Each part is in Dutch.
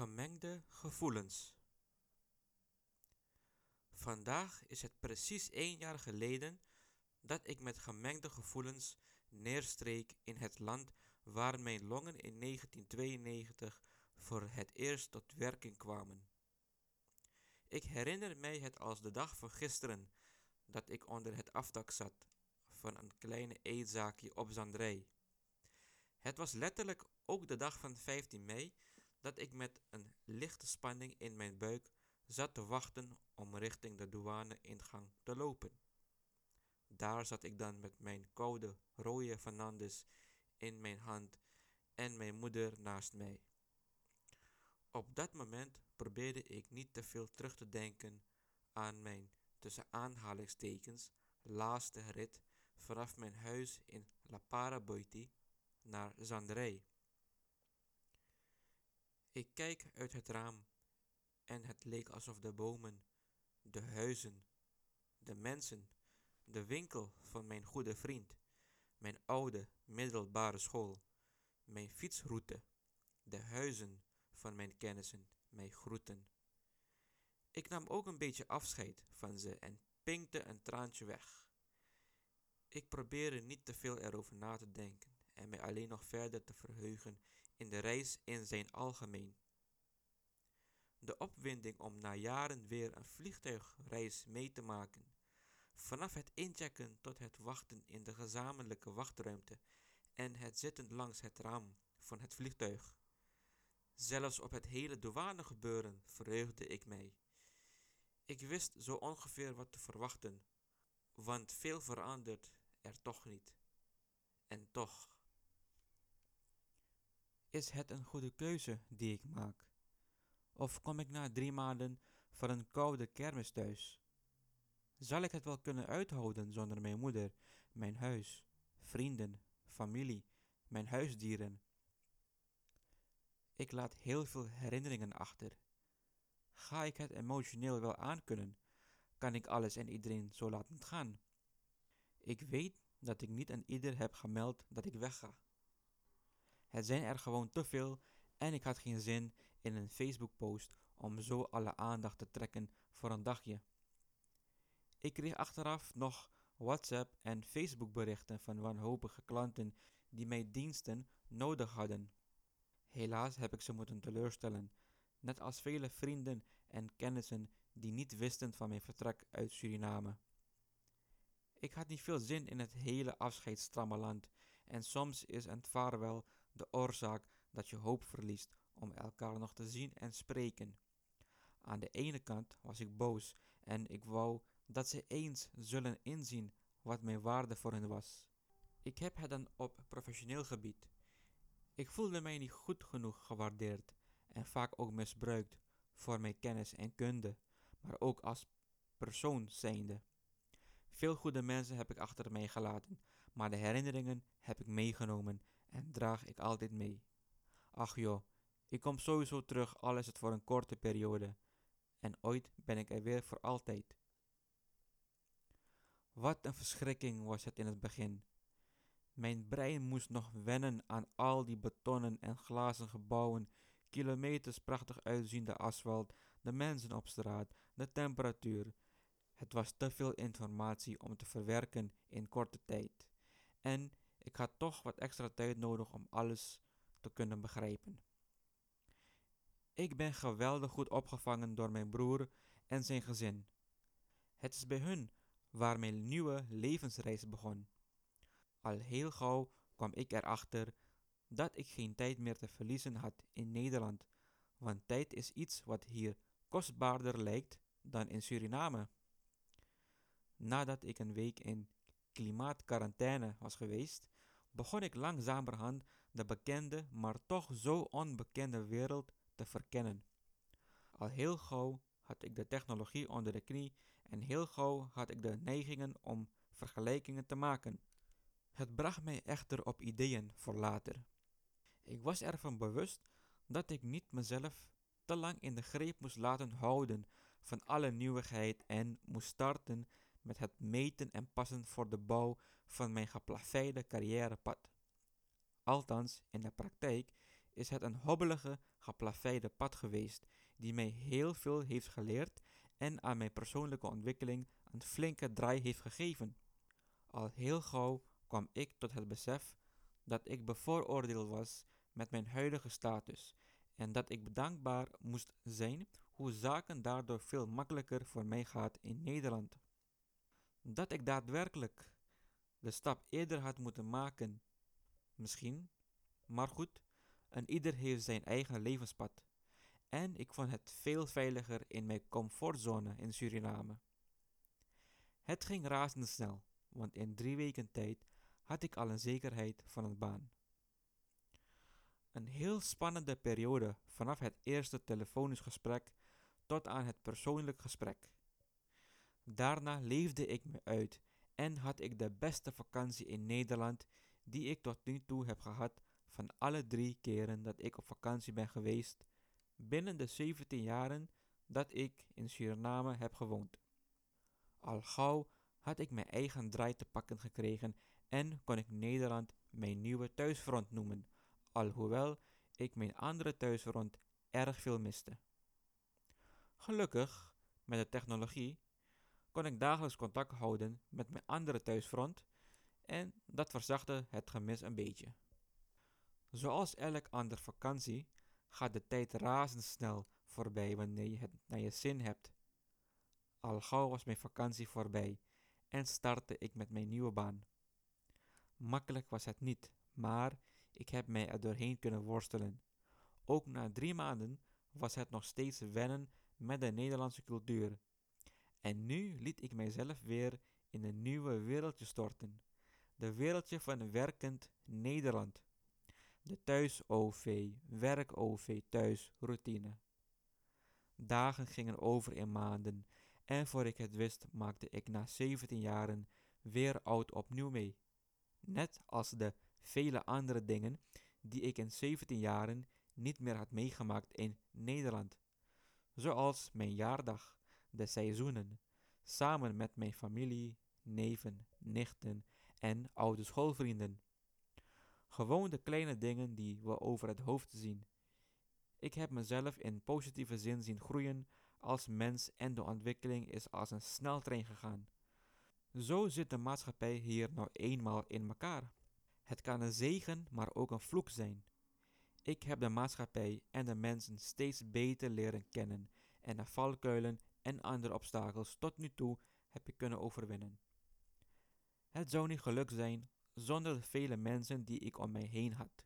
Gemengde gevoelens. Vandaag is het precies één jaar geleden dat ik met gemengde gevoelens neerstreek in het land waar mijn longen in 1992 voor het eerst tot werking kwamen. Ik herinner mij het als de dag van gisteren dat ik onder het afdak zat van een kleine eetzaakje op Zandrij. Het was letterlijk ook de dag van 15 mei dat ik met een lichte spanning in mijn buik zat te wachten om richting de douane-ingang te lopen. Daar zat ik dan met mijn koude rode Fernandes in mijn hand en mijn moeder naast mij. Op dat moment probeerde ik niet te veel terug te denken aan mijn tussen aanhalingstekens laatste rit vanaf mijn huis in La Paraboiti naar Zanderij. Ik kijk uit het raam en het leek alsof de bomen, de huizen, de mensen, de winkel van mijn goede vriend, mijn oude middelbare school, mijn fietsroute, de huizen van mijn kennissen mij groeten. Ik nam ook een beetje afscheid van ze en pinkte een traantje weg. Ik probeerde niet te veel erover na te denken en mij alleen nog verder te verheugen in de reis in zijn algemeen. De opwinding om na jaren weer een vliegtuigreis mee te maken, vanaf het inchecken tot het wachten in de gezamenlijke wachtruimte en het zitten langs het raam van het vliegtuig. Zelfs op het hele douanegebeuren verheugde ik mij. Ik wist zo ongeveer wat te verwachten, want veel verandert er toch niet. En toch. Is het een goede keuze die ik maak? Of kom ik na drie maanden van een koude kermis thuis? Zal ik het wel kunnen uithouden zonder mijn moeder, mijn huis, vrienden, familie, mijn huisdieren? Ik laat heel veel herinneringen achter. Ga ik het emotioneel wel aankunnen? Kan ik alles en iedereen zo laten gaan? Ik weet dat ik niet aan ieder heb gemeld dat ik wegga. Het zijn er gewoon te veel en ik had geen zin in een Facebook-post om zo alle aandacht te trekken voor een dagje. Ik kreeg achteraf nog WhatsApp en Facebook berichten van wanhopige klanten die mijn diensten nodig hadden. Helaas heb ik ze moeten teleurstellen, net als vele vrienden en kennissen die niet wisten van mijn vertrek uit Suriname. Ik had niet veel zin in het hele afscheidsstramme land en soms is een vaarwel de oorzaak dat je hoop verliest om elkaar nog te zien en spreken. Aan de ene kant was ik boos en ik wou dat ze eens zullen inzien wat mijn waarde voor hen was. Ik heb het dan op professioneel gebied. Ik voelde mij niet goed genoeg gewaardeerd en vaak ook misbruikt voor mijn kennis en kunde, maar ook als persoon zijnde. Veel goede mensen heb ik achter mij gelaten, maar de herinneringen heb ik meegenomen en draag ik altijd mee. Ach joh, ik kom sowieso terug, al is het voor een korte periode. En ooit ben ik er weer voor altijd. Wat een verschrikking was het in het begin. Mijn brein moest nog wennen aan al die betonnen en glazen gebouwen, kilometers prachtig uitziende asfalt, de mensen op straat, de temperatuur. Het was te veel informatie om te verwerken in korte tijd. En ik had toch wat extra tijd nodig om alles te kunnen begrijpen. Ik ben geweldig goed opgevangen door mijn broer en zijn gezin. Het is bij hun waar mijn nieuwe levensreis begon. Al heel gauw kwam ik erachter dat ik geen tijd meer te verliezen had in Nederland, want tijd is iets wat hier kostbaarder lijkt dan in Suriname. Nadat ik een week in klimaatquarantaine was geweest, begon ik langzamerhand de bekende, maar toch zo onbekende wereld te verkennen. Al heel gauw had ik de technologie onder de knie en heel gauw had ik de neigingen om vergelijkingen te maken. Het bracht mij echter op ideeën voor later. Ik was ervan bewust dat ik niet mezelf te lang in de greep moest laten houden van alle nieuwigheid en moest starten met het meten en passen voor de bouw van mijn geplaveide carrièrepad. Althans, in de praktijk is het een hobbelige, geplaveide pad geweest die mij heel veel heeft geleerd en aan mijn persoonlijke ontwikkeling een flinke draai heeft gegeven. Al heel gauw kwam ik tot het besef dat ik bevooroordeeld was met mijn huidige status en dat ik bedankbaar moest zijn hoe zaken daardoor veel makkelijker voor mij gaat in Nederland. Dat ik daadwerkelijk de stap eerder had moeten maken, misschien, maar goed, en ieder heeft zijn eigen levenspad. En ik vond het veel veiliger in mijn comfortzone in Suriname. Het ging razendsnel, want in drie weken tijd had ik al een zekerheid van een baan. Een heel spannende periode vanaf het eerste telefonisch gesprek tot aan het persoonlijk gesprek. Daarna leefde ik me uit en had ik de beste vakantie in Nederland die ik tot nu toe heb gehad van alle drie keren dat ik op vakantie ben geweest binnen de 17 jaren dat ik in Suriname heb gewoond. Al gauw had ik mijn eigen draai te pakken gekregen en kon ik Nederland mijn nieuwe thuisfront noemen, alhoewel ik mijn andere thuisfront erg veel miste. Gelukkig, met de technologie, kon ik dagelijks contact houden met mijn andere thuisfront en dat verzachtte het gemis een beetje. Zoals elk ander vakantie gaat de tijd razendsnel voorbij wanneer je het naar je zin hebt. Al gauw was mijn vakantie voorbij en startte ik met mijn nieuwe baan. Makkelijk was het niet, maar ik heb mij er doorheen kunnen worstelen. Ook na drie maanden was het nog steeds wennen met de Nederlandse cultuur. En nu liet ik mijzelf weer in een nieuwe wereldje storten. De wereldje van werkend Nederland. De thuis-OV, werk-OV, thuis-routine. Dagen gingen over in maanden en voor ik het wist maakte ik na 17 jaren weer oud opnieuw mee. Net als de vele andere dingen die ik in 17 jaren niet meer had meegemaakt in Nederland. Zoals mijn jaardag, de seizoenen, samen met mijn familie, neven, nichten en oude schoolvrienden. Gewoon de kleine dingen die we over het hoofd zien. Ik heb mezelf in positieve zin zien groeien als mens en de ontwikkeling is als een sneltrein gegaan. Zo zit de maatschappij hier nou eenmaal in elkaar. Het kan een zegen, maar ook een vloek zijn. Ik heb de maatschappij en de mensen steeds beter leren kennen en de valkuilen en andere obstakels tot nu toe heb ik kunnen overwinnen. Het zou niet geluk zijn zonder de vele mensen die ik om mij heen had,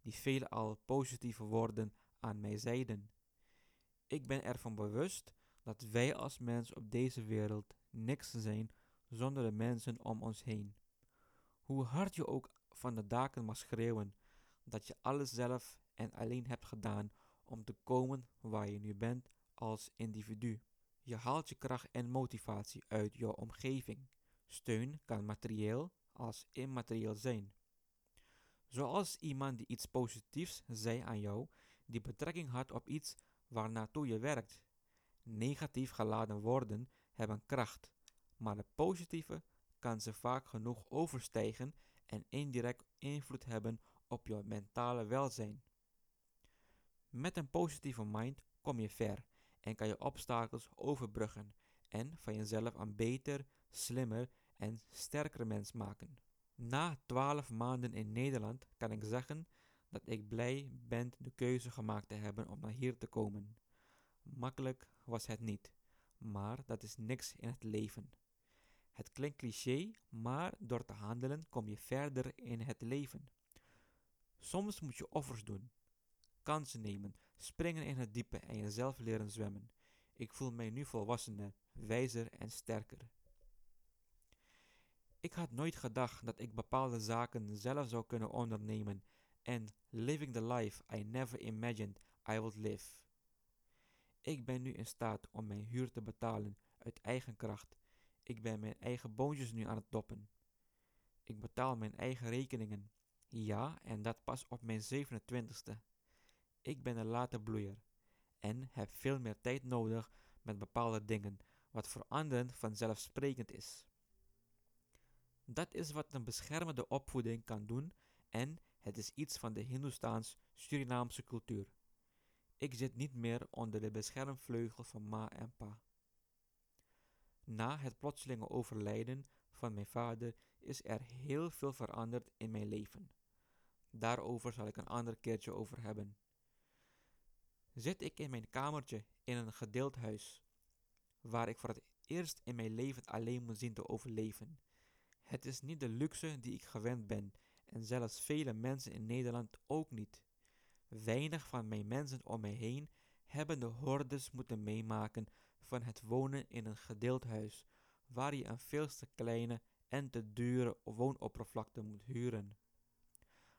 die veel al positieve woorden aan mij zeiden. Ik ben ervan bewust dat wij als mens op deze wereld niks zijn zonder de mensen om ons heen. Hoe hard je ook van de daken mag schreeuwen dat je alles zelf en alleen hebt gedaan om te komen waar je nu bent als individu. Je haalt je kracht en motivatie uit jouw omgeving. Steun kan materieel als immaterieel zijn. Zoals iemand die iets positiefs zei aan jou, die betrekking had op iets waarnaartoe je werkt. Negatief geladen woorden hebben kracht, maar de positieve kan ze vaak genoeg overstijgen en indirect invloed hebben op je mentale welzijn. Met een positieve mind kom je ver en kan je obstakels overbruggen en van jezelf een beter, slimmer en sterker mens maken. Na twaalf maanden in Nederland kan ik zeggen dat ik blij ben de keuze gemaakt te hebben om naar hier te komen. Makkelijk was het niet, maar dat is niks in het leven. Het klinkt cliché, maar door te handelen kom je verder in het leven. Soms moet je offers doen, kansen nemen, springen in het diepe en jezelf leren zwemmen. Ik voel mij nu volwassener, wijzer en sterker. Ik had nooit gedacht dat ik bepaalde zaken zelf zou kunnen ondernemen en living the life I never imagined I would live. Ik ben nu in staat om mijn huur te betalen uit eigen kracht. Ik ben mijn eigen boontjes nu aan het doppen. Ik betaal mijn eigen rekeningen. Ja, en dat pas op mijn 27ste. Ik ben een late bloeier en heb veel meer tijd nodig met bepaalde dingen, wat voor anderen vanzelfsprekend is. Dat is wat een beschermende opvoeding kan doen en het is iets van de Hindoestaans-Surinaamse cultuur. Ik zit niet meer onder de beschermvleugel van ma en pa. Na het plotselinge overlijden van mijn vader is er heel veel veranderd in mijn leven. Daarover zal ik een ander keertje over hebben. Zit ik in mijn kamertje in een gedeeld huis, waar ik voor het eerst in mijn leven alleen moet zien te overleven. Het is niet de luxe die ik gewend ben, en zelfs vele mensen in Nederland ook niet. Weinig van mijn mensen om mij heen hebben de hordes moeten meemaken van het wonen in een gedeeld huis, waar je een veel te kleine en te dure woonoppervlakte moet huren.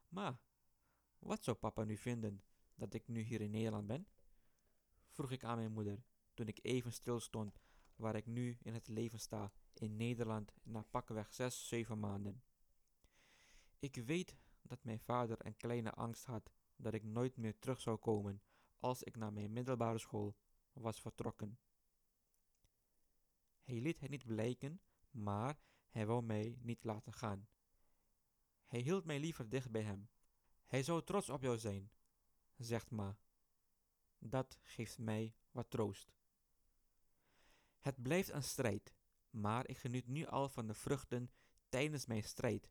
Maar, wat zou papa nu vinden dat ik nu hier in Nederland ben? vroeg ik aan mijn moeder, toen ik even stil stond waar ik nu in het leven sta, in Nederland na pakweg zes, zeven maanden. Ik weet dat mijn vader een kleine angst had dat ik nooit meer terug zou komen als ik naar mijn middelbare school was vertrokken. Hij liet het niet blijken, maar hij wou mij niet laten gaan. Hij hield mij liever dicht bij hem. Hij zou trots op jou zijn, zegt ma. Dat geeft mij wat troost. Het blijft een strijd, maar ik geniet nu al van de vruchten tijdens mijn strijd.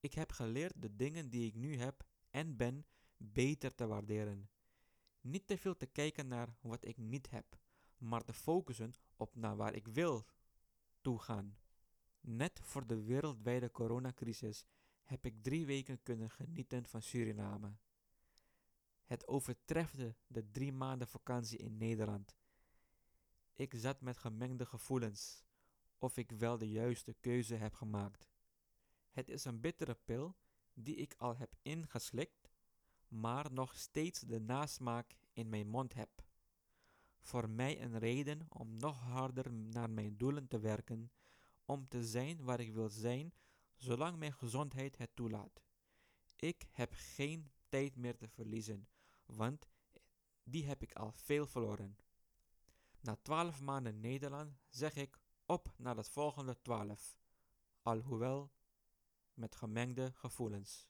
Ik heb geleerd de dingen die ik nu heb en ben beter te waarderen. Niet te veel te kijken naar wat ik niet heb, maar te focussen op naar waar ik wil toegaan. Net voor de wereldwijde coronacrisis heb ik drie weken kunnen genieten van Suriname. Het overtrefde de drie maanden vakantie in Nederland. Ik zat met gemengde gevoelens of ik wel de juiste keuze heb gemaakt. Het is een bittere pil die ik al heb ingeslikt, maar nog steeds de nasmaak in mijn mond heb. Voor mij een reden om nog harder naar mijn doelen te werken, om te zijn waar ik wil zijn, zolang mijn gezondheid het toelaat. Ik heb geen tijd meer te verliezen, want die heb ik al veel verloren. Na twaalf maanden Nederland zeg ik op naar het volgende twaalf, alhoewel met gemengde gevoelens.